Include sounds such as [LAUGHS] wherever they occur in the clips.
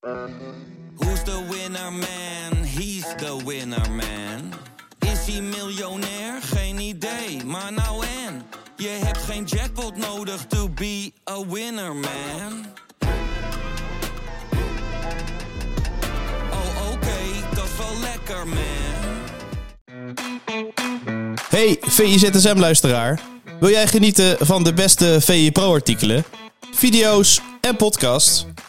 Who's the winner man? He's the winner man. Is hij miljonair? Geen idee, maar nou en. Je hebt geen jackpot nodig to be a winner man. Oh oké, dat is wel lekker man. Hey VIZSM-luisteraar. Wil jij genieten van de beste VI Pro-artikelen, video's en podcasts?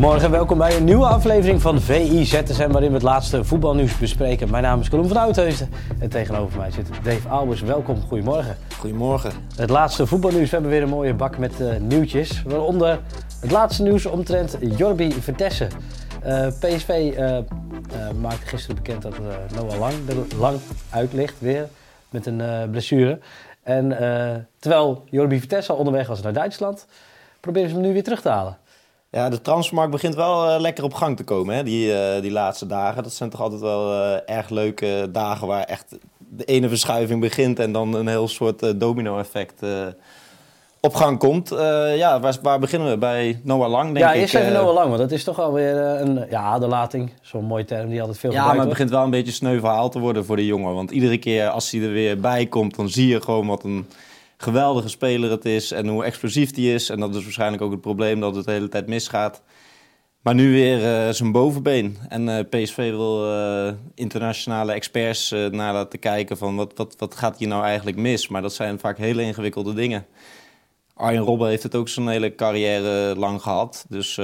Goedemorgen, welkom bij een nieuwe aflevering van VI ZSM, waarin we het laatste voetbalnieuws bespreken. Mijn naam is Colum van Oudheusden en tegenover mij zit Dave Albers. Welkom, goedemorgen. Goedemorgen. Het laatste voetbalnieuws, we hebben weer een mooie bak met uh, nieuwtjes. Waaronder het laatste nieuws omtrent Jorbi Vertessen. Uh, PSV uh, maakte gisteren bekend dat Noah Lang lang uit ligt, weer met een blessure. En terwijl Jorbi Vertessen al onderweg was naar Duitsland, proberen ze hem nu weer terug te halen. Ja, de transfermarkt begint wel uh, lekker op gang te komen, hè? Die, uh, die laatste dagen. Dat zijn toch altijd wel uh, erg leuke dagen waar echt de ene verschuiving begint en dan een heel soort domino-effect op gang komt. ja, waar, waar, beginnen we? Bij Noah Lang, denk ja, ik. Ja, eerst even Noah Lang, want dat is toch alweer een ja, aderlating. Zo'n mooi term die altijd veel ja, gebruikt maar het wordt. begint wel een beetje sneu verhaal te worden voor de jongen. Want iedere keer als hij er weer bij komt, dan zie je gewoon wat een geweldige speler het is en hoe explosief die is. En dat is waarschijnlijk ook het probleem dat het de hele tijd misgaat. Maar nu weer uh, zijn bovenbeen. En uh, PSV wil uh, internationale experts naar laten kijken van wat, wat, wat gaat hier nou eigenlijk mis. Maar dat zijn vaak hele ingewikkelde dingen. Arjen Robben heeft het ook zijn hele carrière lang gehad. Dus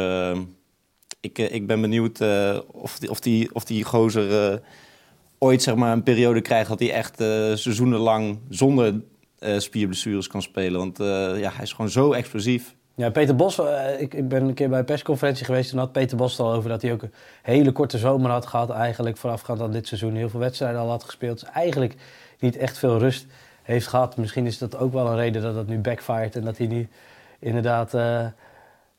ik, ik ben benieuwd of, die, of, die, of die gozer ooit zeg maar, een periode krijgt dat hij echt seizoenenlang zonder uh, spierblessures kan spelen. Want uh, ja, hij is gewoon zo explosief. Ja, Peter Bos, uh, ik, ik, ben een keer bij een persconferentie geweest. Toen had Peter Bos het al over dat hij ook een hele korte zomer had gehad. Eigenlijk voorafgaand aan dit seizoen. Heel veel wedstrijden al had gespeeld. Dus eigenlijk niet echt veel rust heeft gehad. Misschien is dat ook wel een reden dat het nu backfired. En dat hij nu inderdaad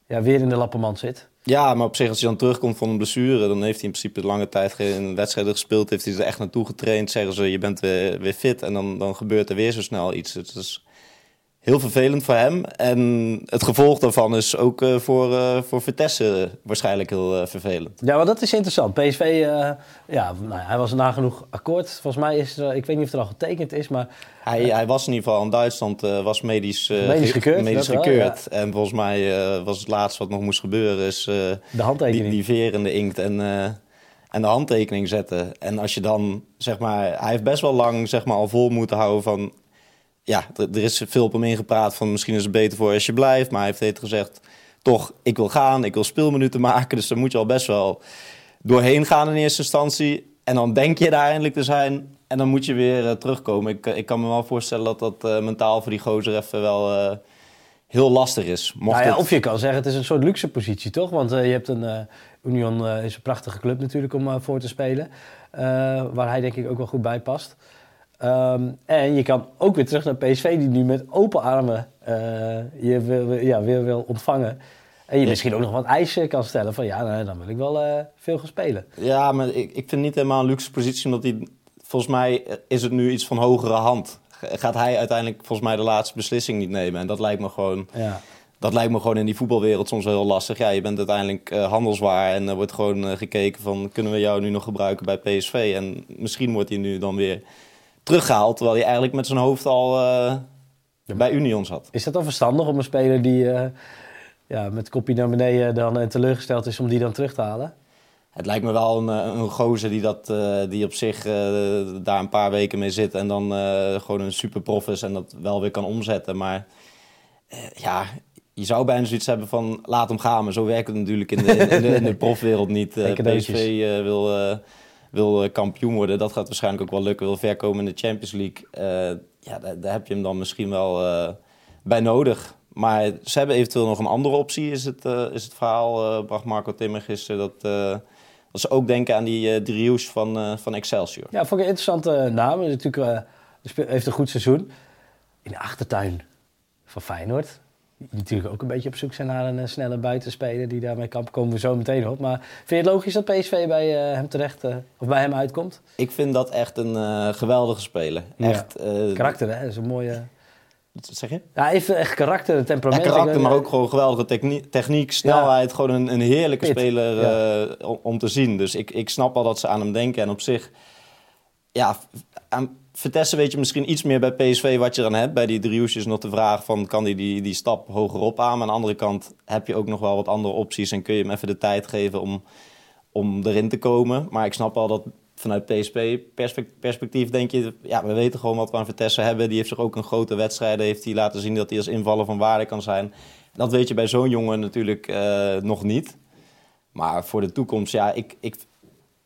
ja, weer in de lappenmand zit. Ja, maar op zich als hij dan terugkomt van een blessure, dan heeft hij in principe lange tijd geen wedstrijden gespeeld. Heeft hij er echt naartoe getraind. Zeggen ze, je bent weer, weer fit. En dan, dan gebeurt er weer zo snel iets. Het is heel vervelend voor hem. En het gevolg daarvan is ook uh, voor, uh, voor Vitesse waarschijnlijk heel uh, vervelend. Ja, maar dat is interessant. PSV, ja, nou, hij was nagenoeg akkoord. Volgens mij is er, ik weet niet of er al getekend is, maar... Hij, hij was in ieder geval in Duitsland, was medisch, medisch gekeurd. Medisch wel, gekeurd. Ja. En volgens mij was het laatste wat nog moest gebeuren is de handtekening. Die, die veer in de inkt en, en de handtekening zetten. En als je dan, zeg maar, hij heeft best wel lang zeg maar, al vol moeten houden van ja, er is veel op hem ingepraat van misschien is het beter voor als je blijft. Maar hij heeft gezegd, toch, ik wil gaan, ik wil speelminuten [LAUGHS] maken. Dus dan moet je al best wel doorheen gaan in eerste instantie. En dan denk je daar eindelijk te zijn en dan moet je weer uh, terugkomen. Ik, ik kan me wel voorstellen dat dat uh, mentaal voor die gozer even wel uh, heel lastig is. Mocht nou ja, het... Of je kan zeggen, het is een soort luxe positie, toch? Want je hebt een... Union is een prachtige club natuurlijk om voor te spelen. waar hij denk ik ook wel goed bij past. Um, en je kan ook weer terug naar PSV, die nu met open armen uh, je wil, ja, weer wil ontvangen. En je ja. misschien ook nog wat eisen kan stellen van ja, nou, dan wil ik wel uh, veel gaan spelen. Ja, maar ik, ik vind niet helemaal een luxe positie, omdat hij, volgens mij is het nu iets van hogere hand. Gaat hij uiteindelijk volgens mij de laatste beslissing niet nemen? En dat lijkt me gewoon, ja. dat lijkt me gewoon in die voetbalwereld soms wel heel lastig. Ja, je bent uiteindelijk uh, handelswaar en er wordt gewoon gekeken van kunnen we jou nu nog gebruiken bij PSV? En misschien wordt hij nu dan weer teruggehaald. Terwijl hij eigenlijk met zijn hoofd al uh, bij Union zat. Is dat dan verstandig om een speler die uh, ja, met kopie naar beneden dan en teleurgesteld is, om die dan terug te halen? Het lijkt me wel een, een gozer die, dat, uh, die op zich daar een paar weken mee zit. En dan gewoon een superprof is en dat wel weer kan omzetten. Maar ja, je zou bijna zoiets hebben van laat hem gaan. Maar zo werkt het natuurlijk in de, in de, in de [LAUGHS] profwereld niet. PSV wil wil kampioen worden. Dat gaat waarschijnlijk ook wel lukken. Wil ver komen in de Champions League. Uh, ja, daar, daar, heb je hem dan misschien wel uh, bij nodig. Maar ze hebben eventueel nog een andere optie, is het, is het verhaal. bracht Marco Timmer gisteren dat, Dat ze ook denken aan die Drieus van, van Excelsior. Ja, vond ik een interessante naam. Natuurlijk heeft een goed seizoen. In de achtertuin van Feyenoord. Die natuurlijk ook een beetje op zoek zijn naar een snelle buitenspeler die daarmee kan. Komen we zo meteen op. Maar vind je het logisch dat PSV bij hem terecht of bij hem uitkomt? Ik vind dat echt een geweldige speler. Echt, Karakter, hè? Dat is een mooie. Wat zeg je? Ja, even echt karakter, temperament. Ja, karakter, maar ook gewoon geweldige techniek, techniek snelheid. Gewoon een, een heerlijke speler uh, om, te zien. Dus ik, ik snap al dat ze aan hem denken. En op zich, ja, aan Vitesse weet je misschien iets meer bij PSV wat je dan hebt. Bij die driehoesjes nog de vraag van, kan hij die, die stap hogerop aan? Aan de andere kant heb je ook nog wel wat andere opties. En kun je hem even de tijd geven om, om erin te komen. Maar ik snap al dat vanuit PSP-perspectief denk je, ja, we weten gewoon wat we aan Vitesse hebben. Die heeft zich ook een grote wedstrijden, heeft hij laten zien dat hij als invaller van waarde kan zijn. Dat weet je bij zo'n jongen natuurlijk uh, nog niet. Maar voor de toekomst, ja, ik, ik,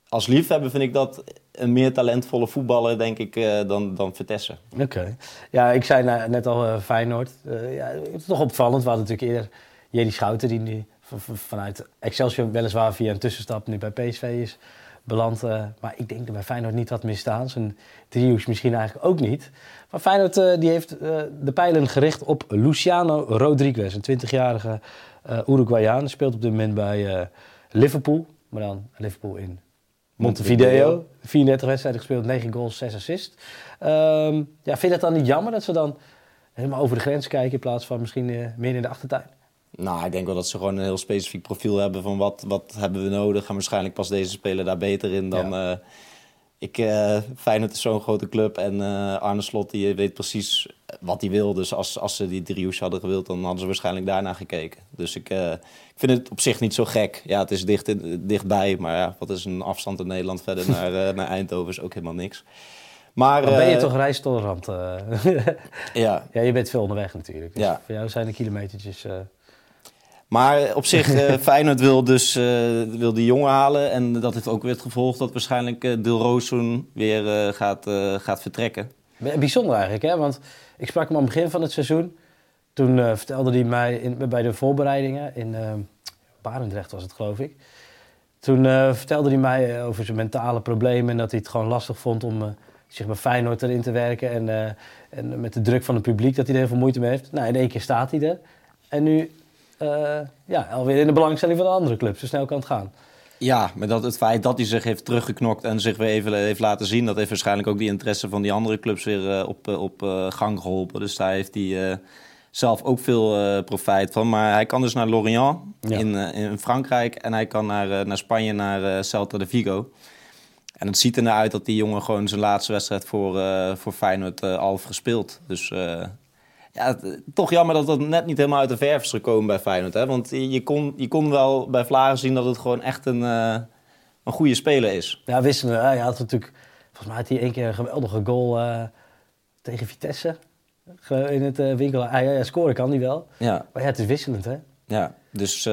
als liefhebber vind ik dat een meer talentvolle voetballer, denk ik, uh, dan, dan Vitesse. Oké. Ja, ik zei net al uh, Feyenoord. ja, het is toch opvallend. We hadden natuurlijk eerder Jerry Schouten, die nu vanuit Excelsior weliswaar via een tussenstap nu bij PSV is beland. Maar ik denk dat bij Feyenoord niet had misstaan. Zijn driehoeks misschien eigenlijk ook niet. Maar Feyenoord die heeft de pijlen gericht op Luciano Rodriguez. Een 20-jarige Uruguayaan. Speelt op dit moment bij Liverpool. Maar dan Liverpool in Montevideo. 34 wedstrijden gespeeld, 9 goals, 6 assists. Um, ja, vind je dat dan niet jammer dat ze dan helemaal over de grens kijken... in plaats van misschien meer in de achtertuin? Nou, ik denk wel dat ze gewoon een heel specifiek profiel hebben van wat, wat hebben we nodig. En waarschijnlijk past deze speler daar beter in dan... Ja. Uh, ik, uh, Feyenoord is zo'n grote club en uh, Arne Slot die weet precies wat hij wil. Dus als, als ze die driehoes hadden gewild, dan hadden ze waarschijnlijk daarna gekeken. Dus ik, uh, ik vind het op zich niet zo gek. Ja, het is dicht, dichtbij, maar ja, wat is een afstand in Nederland verder [LAUGHS] naar, naar Eindhoven is ook helemaal niks. Maar, maar ben je toch reistolerant? ja. [LAUGHS] ja, je bent veel onderweg natuurlijk. Dus ja. voor jou zijn de kilometertjes... Maar op zich, uh, [LAUGHS] Feyenoord wil dus uh, wil die jongen halen. En dat heeft ook weer het gevolg dat waarschijnlijk uh, Dilrosun weer gaat, gaat vertrekken. Bijzonder eigenlijk, hè? Want ik sprak hem aan het begin van het seizoen. Toen vertelde hij mij in, bij de voorbereidingen in Barendrecht was het, geloof ik. Toen vertelde hij mij over zijn mentale problemen en dat hij het gewoon lastig vond om zich bij Feyenoord erin te werken. En, en met de druk van het publiek dat hij er heel veel moeite mee heeft. Nou, in één keer staat hij er. En nu uh, ja, alweer in de belangstelling van de andere club. Zo snel kan het gaan. Ja, maar dat het feit dat hij zich heeft teruggeknokt en zich weer even heeft laten zien, dat heeft waarschijnlijk ook die interesse van die andere clubs weer uh, op, uh, op gang geholpen. Dus daar heeft hij zelf ook veel profijt van. Maar hij kan dus naar Lorient ja. in, in Frankrijk en hij kan naar, naar Spanje, naar Celta de Vigo. En het ziet er naar uit dat die jongen gewoon zijn laatste wedstrijd voor, voor Feyenoord al heeft gespeeld. Dus ja, toch jammer dat dat net niet helemaal uit de verf is gekomen bij Feyenoord. Hè? Want je kon, je kon wel bij Vlagen zien dat het gewoon echt een, uh, een goede speler is. Ja, wisselen. Hij had natuurlijk, volgens mij had hij één keer een geweldige goal uh, tegen Vitesse. In het uh, winkel. Ah, ja, ja, scoren kan hij wel. Ja. Maar ja, het is wisselend, hè? Ja, dus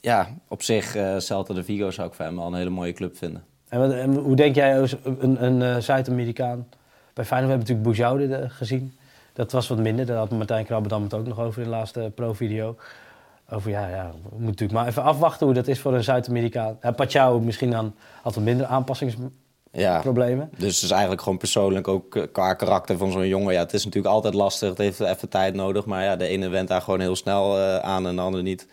ja, op zich, Celta de Vigo zou ik voor hem wel een hele mooie club vinden. En, wat, en hoe denk jij, een, een Zuid-Amerikaan... Bij Feyenoord hebben we natuurlijk Boujoude gezien. Dat was wat minder. Daar had Martijn Krabbedam het ook nog over in de laatste pro-video. Over ja, ja, we moeten natuurlijk maar even afwachten hoe dat is voor een Zuid-Amerikaan. Ja, misschien dan had wat minder aanpassingsproblemen. Ja, dus het is eigenlijk gewoon persoonlijk ook eh, qua karakter van zo'n jongen. Ja, het is natuurlijk altijd lastig. Het heeft even tijd nodig. Maar ja, de ene went daar gewoon heel snel uh, aan en de andere niet.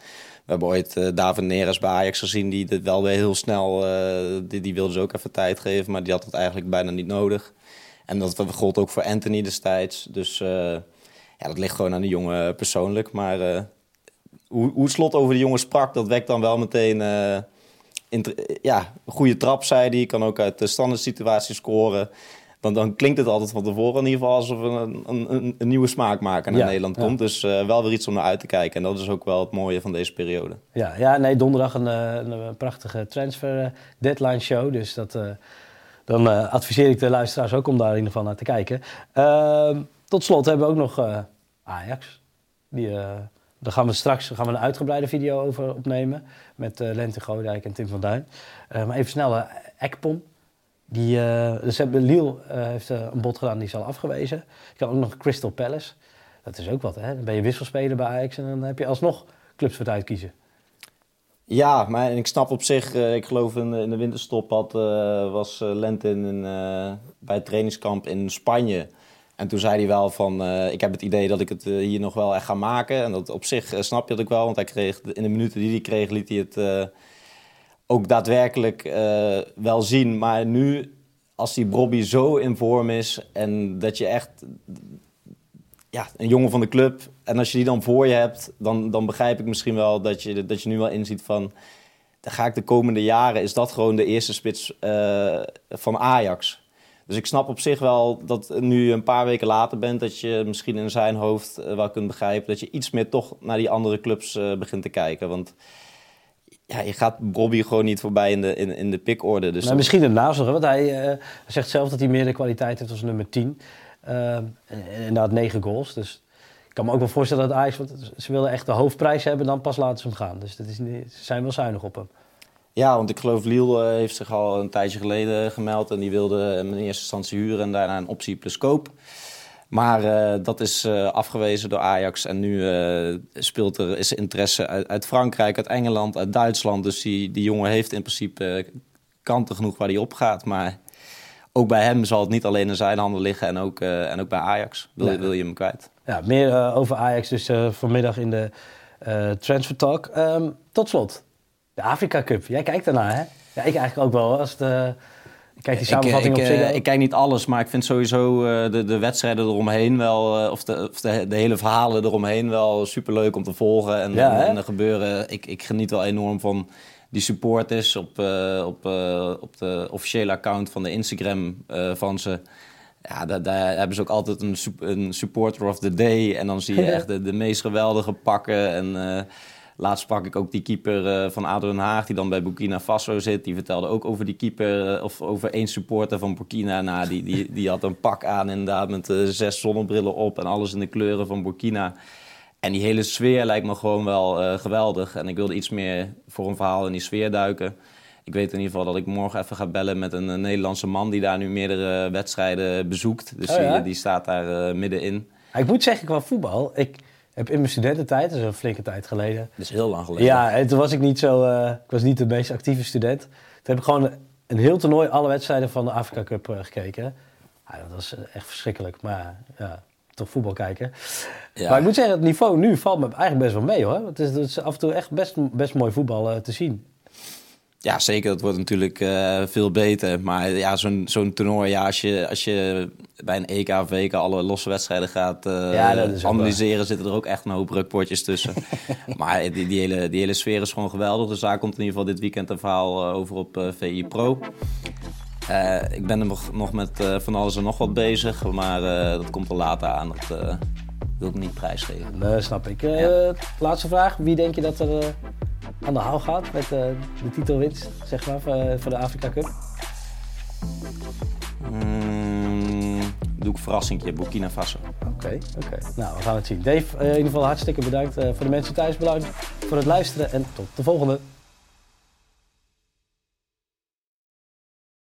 We hebben ooit uh, David Neres bij Ajax gezien. Die het wel weer heel snel... Uh, die, die wilde ze ook even tijd geven. Maar die had het eigenlijk bijna niet nodig. En dat gold ook voor Anthony destijds. Dus uh, ja, dat ligt gewoon aan de jongen persoonlijk. Maar uh, hoe, hoe Slot over de jongen sprak, dat wekt dan wel meteen... Uh, ja, een goede trap, zei hij. Kan ook uit de standaard situatie scoren. Dan, dan klinkt het altijd van tevoren in ieder geval alsof er een, een, een nieuwe smaakmaker naar ja, Nederland komt. Dus wel weer iets om naar uit te kijken. En dat is ook wel het mooie van deze periode. Ja, ja nee, donderdag een, een prachtige transfer deadline show. Dus dat dan uh, adviseer ik de luisteraars ook om daar in ieder geval naar te kijken. Uh, tot slot hebben we ook nog uh, Ajax. Die, uh, daar gaan we straks gaan we een uitgebreide video over opnemen. Met Lente Godijk en Tim van Duin. maar even snel, Ekpom. Die, dus hebben, Liel heeft een bod gedaan, die is al afgewezen. Ik kan ook nog Crystal Palace. Dat is ook wat, hè? Dan ben je wisselspeler bij Ajax en dan heb je alsnog clubs voor het uitkiezen. Ja, maar ik snap op zich, uh, ik geloof in, in de winterstop had, uh, was uh, Lentin in, bij het trainingskamp in Spanje. En toen zei hij wel van, ik heb het idee dat ik het hier nog wel echt ga maken. En dat op zich snap je dat ook wel, want hij kreeg, in de minuten die hij kreeg liet hij het ook daadwerkelijk wel zien. Maar nu, als die Bobby zo in vorm is en dat je echt ja, een jongen van de club. En als je die dan voor je hebt, dan, dan begrijp ik misschien wel dat je, dat je nu wel inziet van... Dan ga ik de komende jaren, is dat gewoon de eerste spits uh, van Ajax. Dus ik snap op zich wel dat nu een paar weken later bent... dat je misschien in zijn hoofd uh, wel kunt begrijpen... dat je iets meer toch naar die andere clubs uh, begint te kijken. Want ja, je gaat Bobby gewoon niet voorbij in de, in, in de pickorde. Dus maar misschien ernaast nog, want hij, hij zegt zelf dat hij meer de kwaliteit heeft als nummer 10... Uh, en inderdaad negen goals. Dus ik kan me ook wel voorstellen dat Ajax... Want ze willen echt de hoofdprijs hebben, dan pas laten ze hem gaan. Dus dat is ze zijn wel zuinig op hem. Ja, want ik geloof Lille heeft zich al een tijdje geleden gemeld. En die wilde hem in eerste instantie huren en daarna een optie plus koop. Maar uh, dat is uh, afgewezen door Ajax. En nu speelt er, is interesse uit, uit, Frankrijk, uit Engeland, uit Duitsland. Dus die, die jongen heeft in principe kanten genoeg waar hij op gaat. Maar ook bij hem zal het niet alleen in zijn handen liggen en ook, uh, en ook bij Ajax wil, wil je hem kwijt. Ja, meer uh, over Ajax dus uh, vanmiddag in de Transfer Talk. Um, tot slot, de Afrika Cup. Jij kijkt daarnaar, hè? Ja, ik eigenlijk ook wel. Als de, ik kijk die samenvatting ik, op zich. ik kijk niet alles, maar ik vind sowieso de, de wedstrijden eromheen wel... of, de, of de, de, hele verhalen eromheen wel superleuk om te volgen. En, ja, en, en er gebeuren... Ik, ik geniet wel enorm van die support is op, uh, op, uh, op de officiële account van de Instagram uh, van ze. Ja, daar, daar, hebben ze ook altijd een, een, supporter of the day. En dan zie je [LAUGHS] echt de, de meest geweldige pakken. En laatst sprak ik ook die keeper van ADO Den Haag... die dan bij Burkina Faso zit. Die vertelde ook over die keeper... of over één supporter van Burkina. Nou, die, die, die had een pak aan inderdaad met zes zonnebrillen op... en alles in de kleuren van Burkina... En die hele sfeer lijkt me gewoon wel uh, geweldig. En ik wilde iets meer voor een verhaal in die sfeer duiken. Ik weet in ieder geval dat ik morgen even ga bellen met een, een Nederlandse man die daar nu meerdere wedstrijden bezoekt. Dus oh, ja? die, die, staat daar uh, middenin. Ik moet zeggen, qua voetbal, ik heb in mijn studententijd, dat is een flinke tijd geleden. Dat is heel lang geleden. Ja, en toen was ik niet zo, uh, ik was niet de meest actieve student. Toen heb ik gewoon een heel toernooi, alle wedstrijden van de Afrika Cup gekeken. Ja, dat was echt verschrikkelijk, maar ja, toch voetbal kijken. Ja. Maar ik moet zeggen, het niveau nu valt me eigenlijk best wel mee hoor. Het is, het is af en toe echt best, best mooi voetbal uh, te zien. Ja, zeker. Dat wordt natuurlijk uh, veel beter. Maar ja, zo'n zo'n toernooi, ja, als, je, als je bij een EK of WK alle losse wedstrijden gaat uh, ja, analyseren, zitten er ook echt een hoop rukpotjes tussen. [LAUGHS] maar die, die, hele, die hele sfeer is gewoon geweldig. Dus daar komt in ieder geval dit weekend een verhaal over op VI Pro. Uh, ik ben er nog, nog met uh, van alles en nog wat bezig, maar uh, dat komt er later aan. Dat wil ik niet prijsgeven. Nee, snap ik. Ja. Laatste vraag. Wie denk je dat er aan de haal gaat met de titelwinst zeg maar, voor de Afrika Cup? Mm, doe ik verrassingje, Burkina Faso. Oké, okay, oké. Okay. Nou, we gaan het zien. Dave, in ieder geval hartstikke bedankt. voor de mensen thuis bedankt voor het luisteren en tot de volgende.